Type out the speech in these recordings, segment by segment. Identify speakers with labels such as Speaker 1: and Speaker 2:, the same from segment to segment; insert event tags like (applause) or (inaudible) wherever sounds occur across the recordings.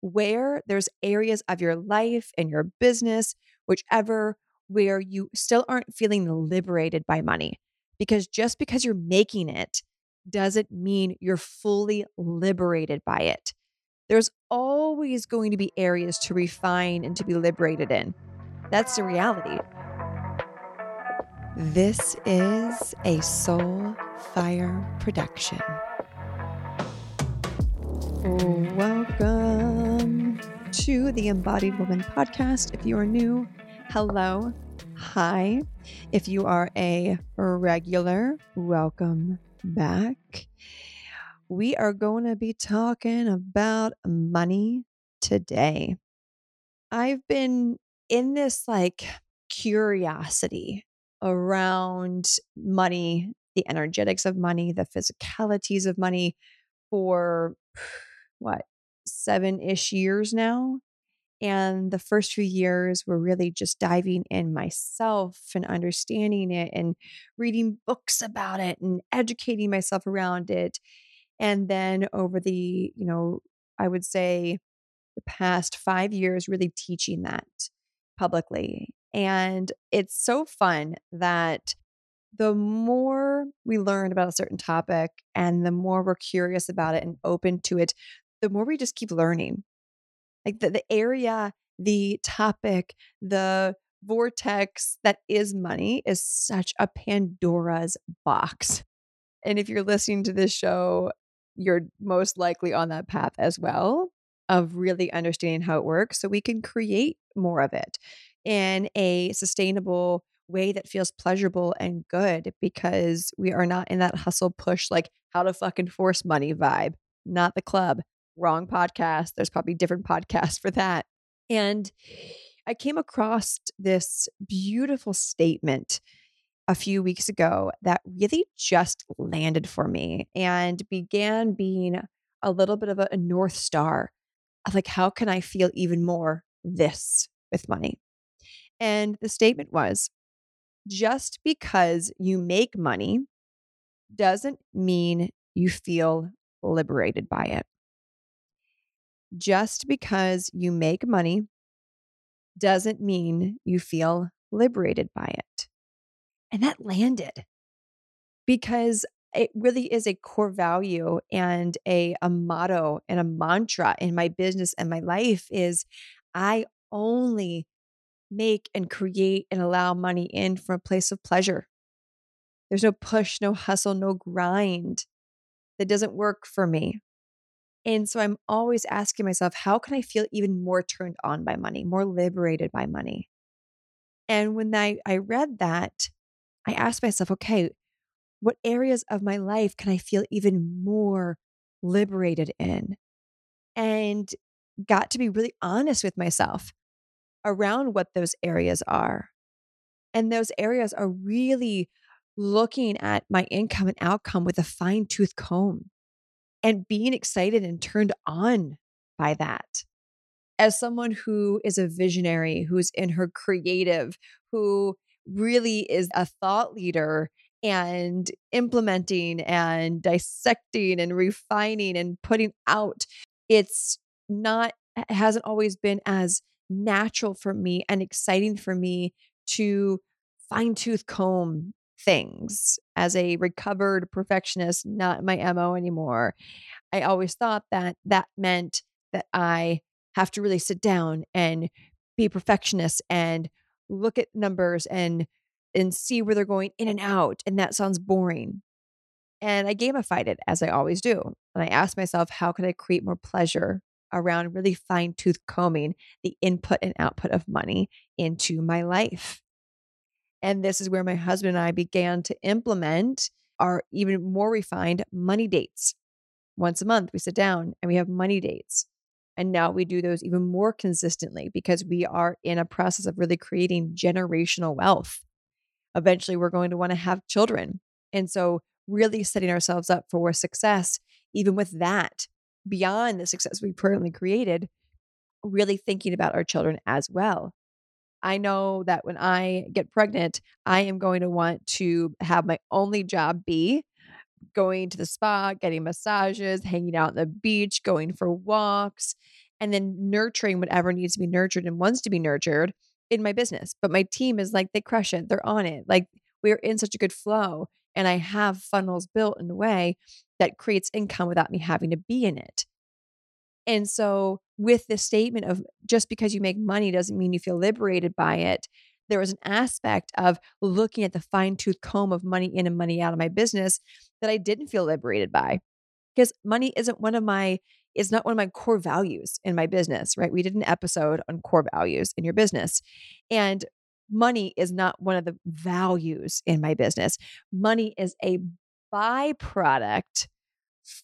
Speaker 1: where there's areas of your life and your business, whichever, where you still aren't feeling liberated by money. Because just because you're making it doesn't mean you're fully liberated by it. There's always going to be areas to refine and to be liberated in. That's the reality. This is a Soul Fire production. Welcome to the Embodied Woman podcast. If you are new, hello, hi. If you are a regular, welcome back. We are going to be talking about money today. I've been in this like curiosity around money, the energetics of money, the physicalities of money for what, seven ish years now. And the first few years were really just diving in myself and understanding it and reading books about it and educating myself around it. And then over the, you know, I would say the past five years, really teaching that publicly. And it's so fun that the more we learn about a certain topic and the more we're curious about it and open to it, the more we just keep learning. Like the, the area, the topic, the vortex that is money is such a Pandora's box. And if you're listening to this show, you're most likely on that path as well of really understanding how it works so we can create more of it in a sustainable way that feels pleasurable and good because we are not in that hustle push, like how to fucking force money vibe, not the club. Wrong podcast. There's probably different podcasts for that. And I came across this beautiful statement a few weeks ago that really just landed for me and began being a little bit of a, North Star of like, how can I feel even more this with money? And the statement was just because you make money doesn't mean you feel liberated by it. Just because you make money doesn't mean you feel liberated by it. And that landed because it really is a core value and a, a motto and a mantra in my business and my life is I only make and create and allow money in from a place of pleasure. There's no push, no hustle, no grind that doesn't work for me. And so I'm always asking myself, how can I feel even more turned on by money, more liberated by money? And when I, I read that, I asked myself, okay, what areas of my life can I feel even more liberated in? And got to be really honest with myself around what those areas are. And those areas are really looking at my income and outcome with a fine tooth comb and being excited and turned on by that. As someone who is a visionary, who's in her creative, who really is a thought leader and implementing and dissecting and refining and putting out, it's not, hasn't always been as natural for me and exciting for me to fine tooth comb things as a recovered perfectionist, not my MO anymore. I always thought that that meant that I have to really sit down and be perfectionist and look at numbers and and see where they're going in and out and that sounds boring. And I gamified it as I always do. And I asked myself, how can I create more pleasure around really fine tooth combing the input and output of money into my life. And this is where my husband and I began to implement our even more refined money dates. Once a month, we sit down and we have money dates. And now we do those even more consistently because we are in a process of really creating generational wealth. Eventually, we're going to want to have children. And so, really setting ourselves up for success, even with that, beyond the success we've currently created, really thinking about our children as well. I know that when I get pregnant, I am going to want to have my only job be going to the spa, getting massages, hanging out on the beach, going for walks, and then nurturing whatever needs to be nurtured and wants to be nurtured in my business. But my team is like, they crush it, they're on it. Like we're in such a good flow. And I have funnels built in a way that creates income without me having to be in it. And so, with the statement of just because you make money doesn't mean you feel liberated by it, there was an aspect of looking at the fine tooth comb of money in and money out of my business that I didn't feel liberated by because money isn't one of my is not one of my core values in my business, right? We did an episode on core values in your business. And money is not one of the values in my business. Money is a byproduct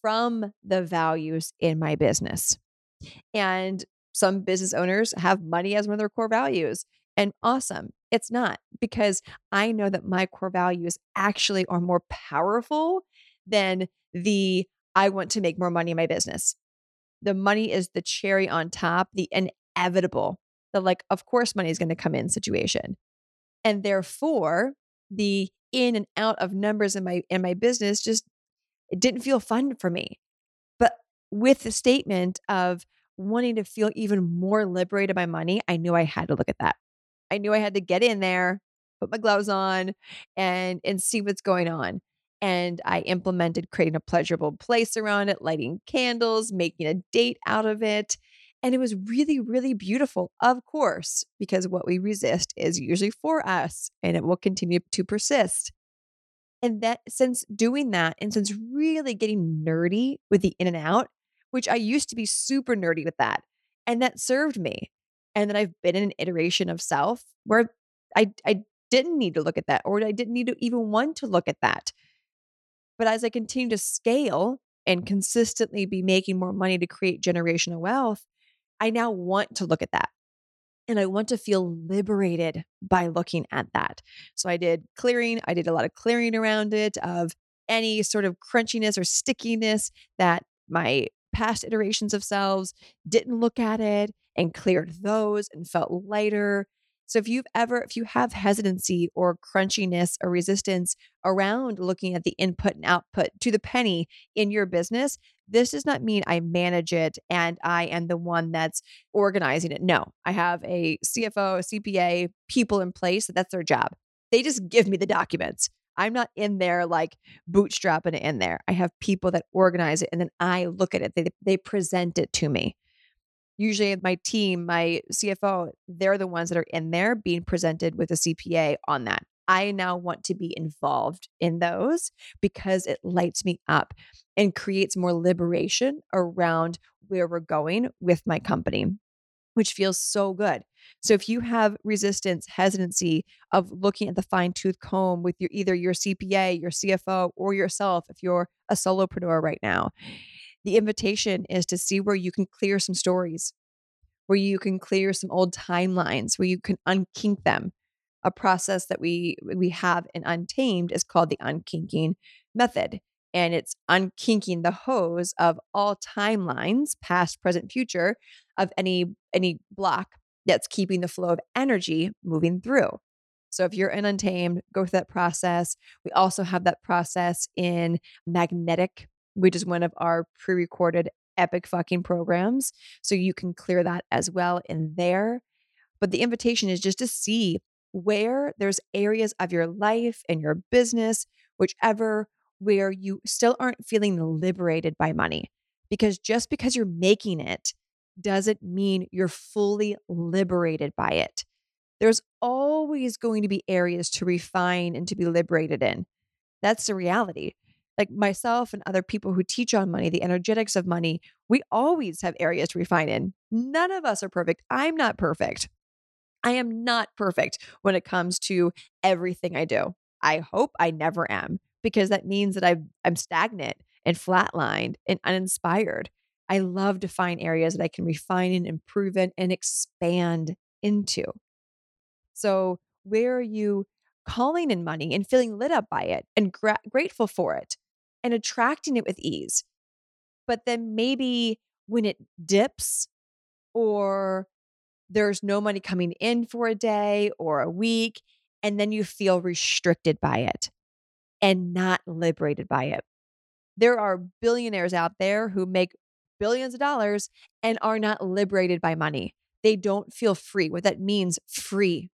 Speaker 1: from the values in my business. And some business owners have money as one of their core values. And awesome. It's not because I know that my core values actually are more powerful than the I want to make more money in my business. The money is the cherry on top, the inevitable, the like, of course, money is going to come in situation. And therefore, the in and out of numbers in my in my business just it didn't feel fun for me. But with the statement of wanting to feel even more liberated by money, I knew I had to look at that. I knew I had to get in there, put my gloves on and and see what's going on. And I implemented creating a pleasurable place around it, lighting candles, making a date out of it. And it was really, really beautiful, of course, because what we resist is usually for us and it will continue to persist. And that since doing that and since really getting nerdy with the in and out, which I used to be super nerdy with that, and that served me. And then I've been in an iteration of self where I, I didn't need to look at that or I didn't need to even want to look at that. But as I continue to scale and consistently be making more money to create generational wealth, I now want to look at that. And I want to feel liberated by looking at that. So I did clearing. I did a lot of clearing around it of any sort of crunchiness or stickiness that my past iterations of selves didn't look at it and cleared those and felt lighter. So if you've ever, if you have hesitancy or crunchiness or resistance around looking at the input and output to the penny in your business, this does not mean I manage it and I am the one that's organizing it. No, I have a CFO, a CPA, people in place that that's their job. They just give me the documents. I'm not in there like bootstrapping it in there. I have people that organize it and then I look at it. They, they present it to me usually my team, my CFO, they're the ones that are in there being presented with a CPA on that. I now want to be involved in those because it lights me up and creates more liberation around where we're going with my company, which feels so good. So if you have resistance, hesitancy of looking at the fine tooth comb with your either your CPA, your CFO, or yourself, if you're a solopreneur right now, the invitation is to see where you can clear some stories, where you can clear some old timelines, where you can unkink them. A process that we we have in Untamed is called the unkinking method. And it's unkinking the hose of all timelines, past, present, future, of any any block that's keeping the flow of energy moving through. So if you're in Untamed, go through that process. We also have that process in magnetic which is one of our pre recorded epic fucking programs. So you can clear that as well in there. But the invitation is just to see where there's areas of your life and your business, whichever, where you still aren't feeling liberated by money. Because just because you're making it doesn't mean you're fully liberated by it. There's always going to be areas to refine and to be liberated in. That's the reality like myself and other people who teach on money, the energetics of money, we always have areas to refine in. None of us are perfect. I'm not perfect. I am not perfect when it comes to everything I do. I hope I never am because that means that i am stagnant and flatlined and uninspired. I love to find areas that I can refine and improve in and expand into. So, where are you calling in money and feeling lit up by it and gra- grateful for it? and attracting it with ease. But then maybe when it dips or there's no money coming in for a day or a week, and then you feel restricted by it and not liberated by it. There are billionaires out there who make billions of dollars and are not liberated by money. They don't feel free. What that means, free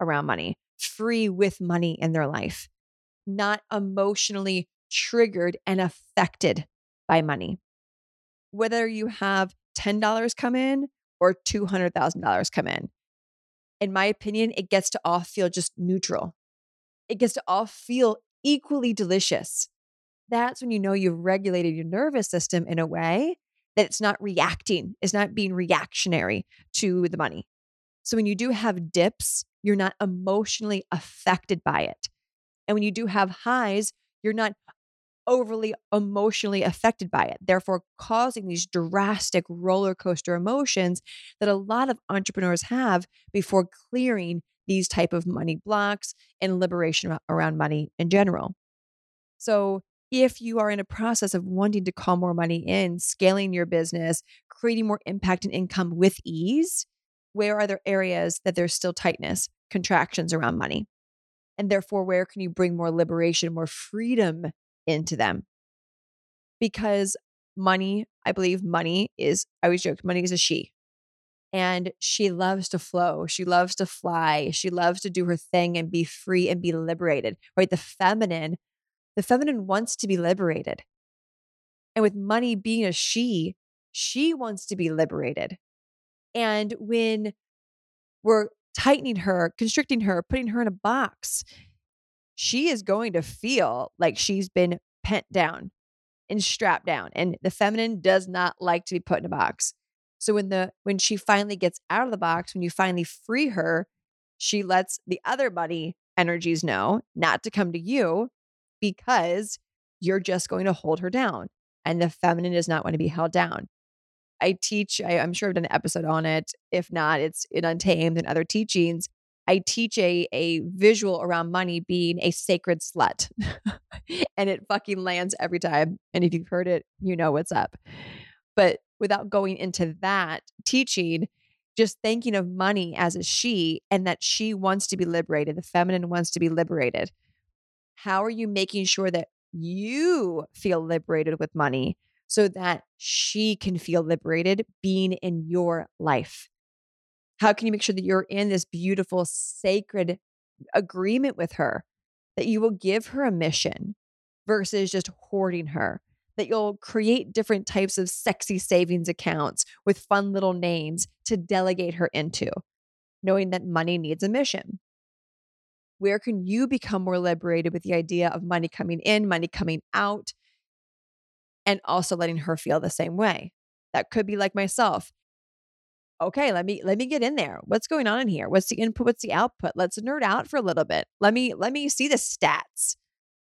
Speaker 1: around money, free with money in their life, not emotionally triggered and affected by money. Whether you have $10 come in or $200,000 come in, in my opinion, it gets to all feel just neutral. It gets to all feel equally delicious. That's when you know you've regulated your nervous system in a way that it's not reacting, it's not being reactionary to the money. So when you do have dips, you're not emotionally affected by it. And when you do have highs, you're not overly emotionally affected by it, therefore causing these drastic roller coaster emotions that a lot of entrepreneurs have before clearing these type of money blocks and liberation around money in general. So, if you are in a process of wanting to call more money in, scaling your business, creating more impact and income with ease, where are there areas that there's still tightness, contractions around money? And therefore, where can you bring more liberation, more freedom into them? Because money, I believe money is, I always joke, money is a she. And she loves to flow. She loves to fly. She loves to do her thing and be free and be liberated, right? The feminine, the feminine wants to be liberated. And with money being a she, she wants to be liberated. And when we're tightening her, constricting her, putting her in a box, she is going to feel like she's been pent down and strapped down. And the feminine does not like to be put in a box. So when the when she finally gets out of the box, when you finally free her, she lets the other buddy energies know not to come to you because you're just going to hold her down. And the feminine does not want to be held down. I teach, I, am sure I've done an episode on it. If not, it's in Untamed and other teachings. I teach a, a visual around money being a sacred slut. (laughs) and it fucking lands every time. And if you've heard it, you know what's up. But without going into that teaching, just thinking of money as a she and that she wants to be liberated, the feminine wants to be liberated. How are you making sure that you feel liberated with money so that she can feel liberated being in your life? How can you make sure that you're in this beautiful, sacred agreement with her that you will give her a mission versus just hoarding her? That you'll create different types of sexy savings accounts with fun little names to delegate her into, knowing that money needs a mission. Where can you become more liberated with the idea of money coming in, money coming out, and also letting her feel the same way. That could be like myself. Okay, let me let me get in there. What's going on in here? What's the input? What's the output? Let's nerd out for a little bit. Let me let me see the stats.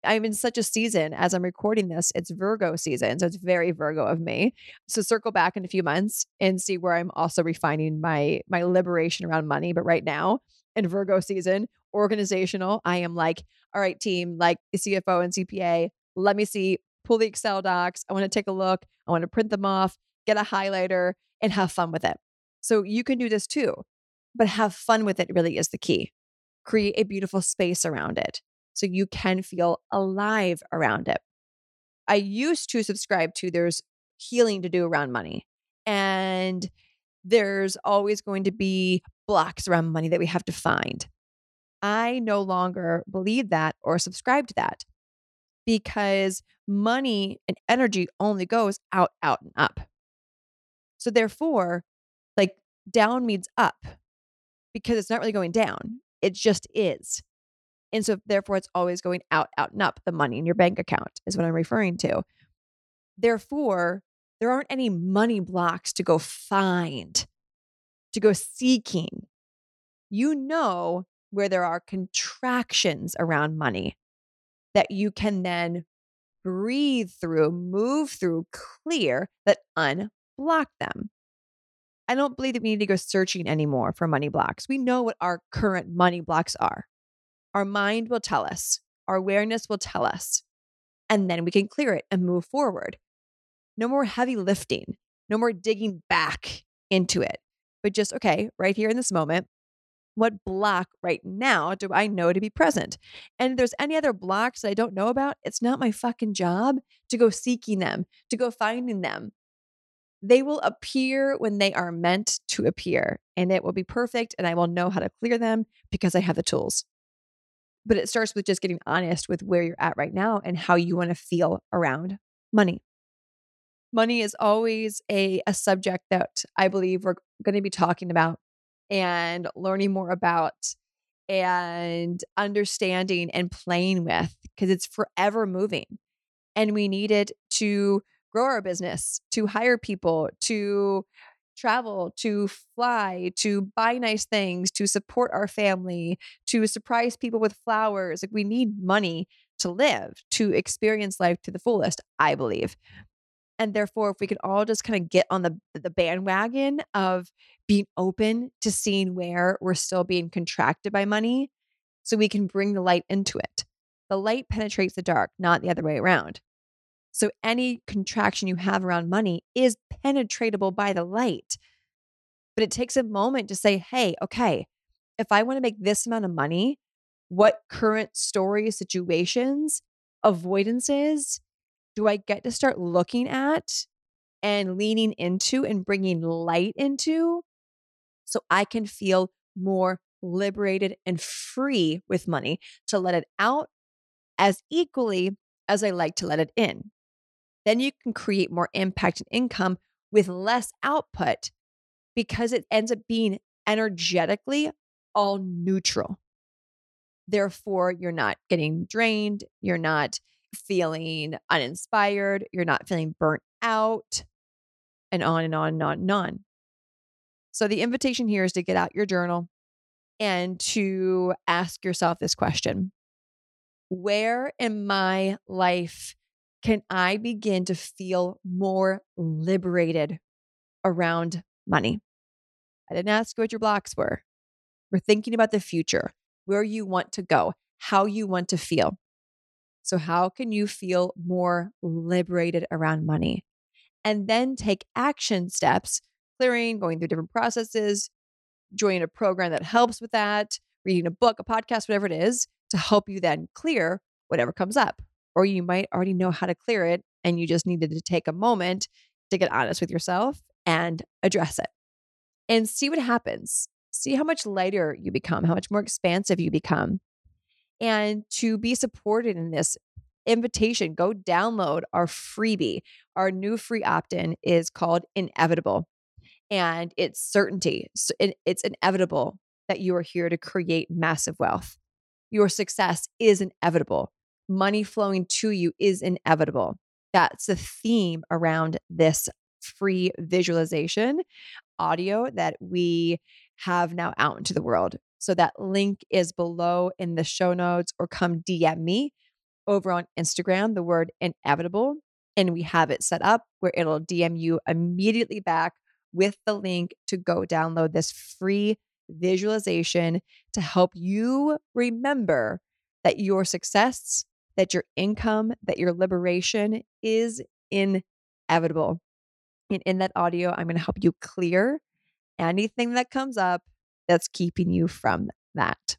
Speaker 1: I'm in such a season as I'm recording this. It's Virgo season, so it's very Virgo of me. So circle back in a few months and see where I'm also refining my my liberation around money. But right now in Virgo season, organizational, I am like, all right, team, like CFO and CPA. Let me see pull the Excel docs. I want to take a look. I want to print them off, get a highlighter, and have fun with it. So you can do this too, but have fun with it really is the key. Create a beautiful space around it so you can feel alive around it. I used to subscribe to there's healing to do around money. And there's always going to be blocks around money that we have to find. I no longer believe that or subscribe to that because money and energy only goes out, out, and up. So, therefore, down means up because it's not really going down, it just is. And so, therefore, it's always going out, out, and up. The money in your bank account is what I'm referring to. Therefore, there aren't any money blocks to go find, to go seeking. You know where there are contractions around money that you can then breathe through, move through, clear that unblock them. I don't believe that we need to go searching anymore for money blocks. We know what our current money blocks are. Our mind will tell us, our awareness will tell us, and then we can clear it and move forward. No more heavy lifting, no more digging back into it, but just, okay, right here in this moment, what block right now do I know to be present? And if there's any other blocks that I don't know about, it's not my fucking job to go seeking them, to go finding them. They will appear when they are meant to appear, and it will be perfect, and I will know how to clear them because I have the tools. But it starts with just getting honest with where you're at right now and how you want to feel around money. Money is always a, a subject that I believe we're going to be talking about and learning more about and understanding and playing with because it's forever moving. And we need it to grow our business, to hire people, to travel, to fly, to buy nice things, to support our family, to surprise people with flowers. Like we need money to live, to experience life to the fullest, I believe. And therefore, if we could all just kind of get on the the bandwagon of being open to seeing where we're still being contracted by money, so we can bring the light into it. The light penetrates the dark, not the other way around. So any contraction you have around money is penetratable by the light. But it takes a moment to say, hey, okay, if I want to make this amount of money, what current stories, situations, avoidances do I get to start looking at and leaning into and bringing light into so I can feel more liberated and free with money to let it out as equally as I like to let it in. Then you can create more impact and income with less output because it ends up being energetically all neutral. Therefore, you're not getting drained, you're not feeling uninspired, you're not feeling burnt out, and on and on and on and on. So, the invitation here is to get out your journal and to ask yourself this question Where in my life can I begin to feel more liberated around money? I didn't ask you what your blocks were. We're thinking about the future, where you want to go, how you want to feel. So, how can you feel more liberated around money? And then take action steps, clearing, going through different processes, joining a program that helps with that, reading a book, a podcast, whatever it is, to help you then clear whatever comes up. Or you might already know how to clear it and you just needed to take a moment to get honest with yourself and address it and see what happens. See how much lighter you become, how much more expansive you become and to be supported in this invitation, go download our freebie. Our new free opt in is called Inevitable, and it's certainty. It's inevitable that you are here to create massive wealth. Your success is inevitable. Money flowing to you is inevitable. That's the theme around this free visualization audio that we have now out into the world. So that link is below in the show notes or come DM me over on Instagram, the word inevitable. And we have it set up where it'll DM you immediately back with the link to go download this free visualization to help you remember that your success, that your income, that your liberation is inevitable. And in that audio, I'm going to help you clear anything that comes up that's keeping you from that.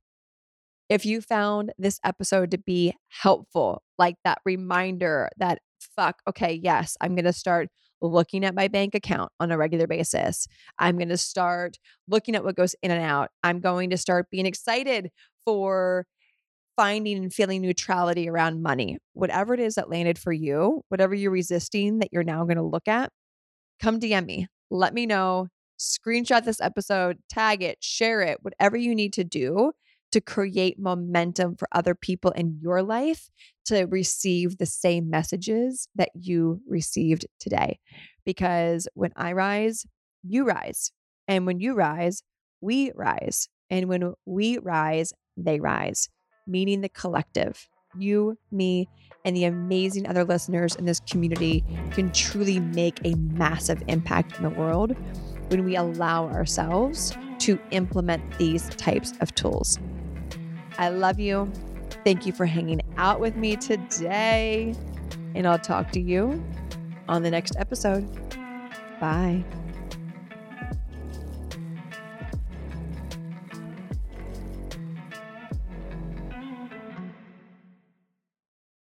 Speaker 1: If you found this episode to be helpful, like that reminder that, fuck, okay, yes, I'm going to start looking at my bank account on a regular basis. I'm going to start looking at what goes in and out. I'm going to start being excited for finding and feeling neutrality around money. Whatever it is that landed for you, whatever you're resisting that you're now going to look at, come DM me. Let me know screenshot this episode, tag it, share it, whatever you need to do to create momentum for other people in your life to receive the same messages that you received today. Because when I rise, you rise. And when you rise, we rise. And when we rise, they rise, meaning the collective. You, me, and the amazing other listeners in this community can truly make a massive impact in the world when we allow ourselves to implement these types of tools. I love you. Thank you for hanging out with me today. And I'll talk to you on the next episode. Bye.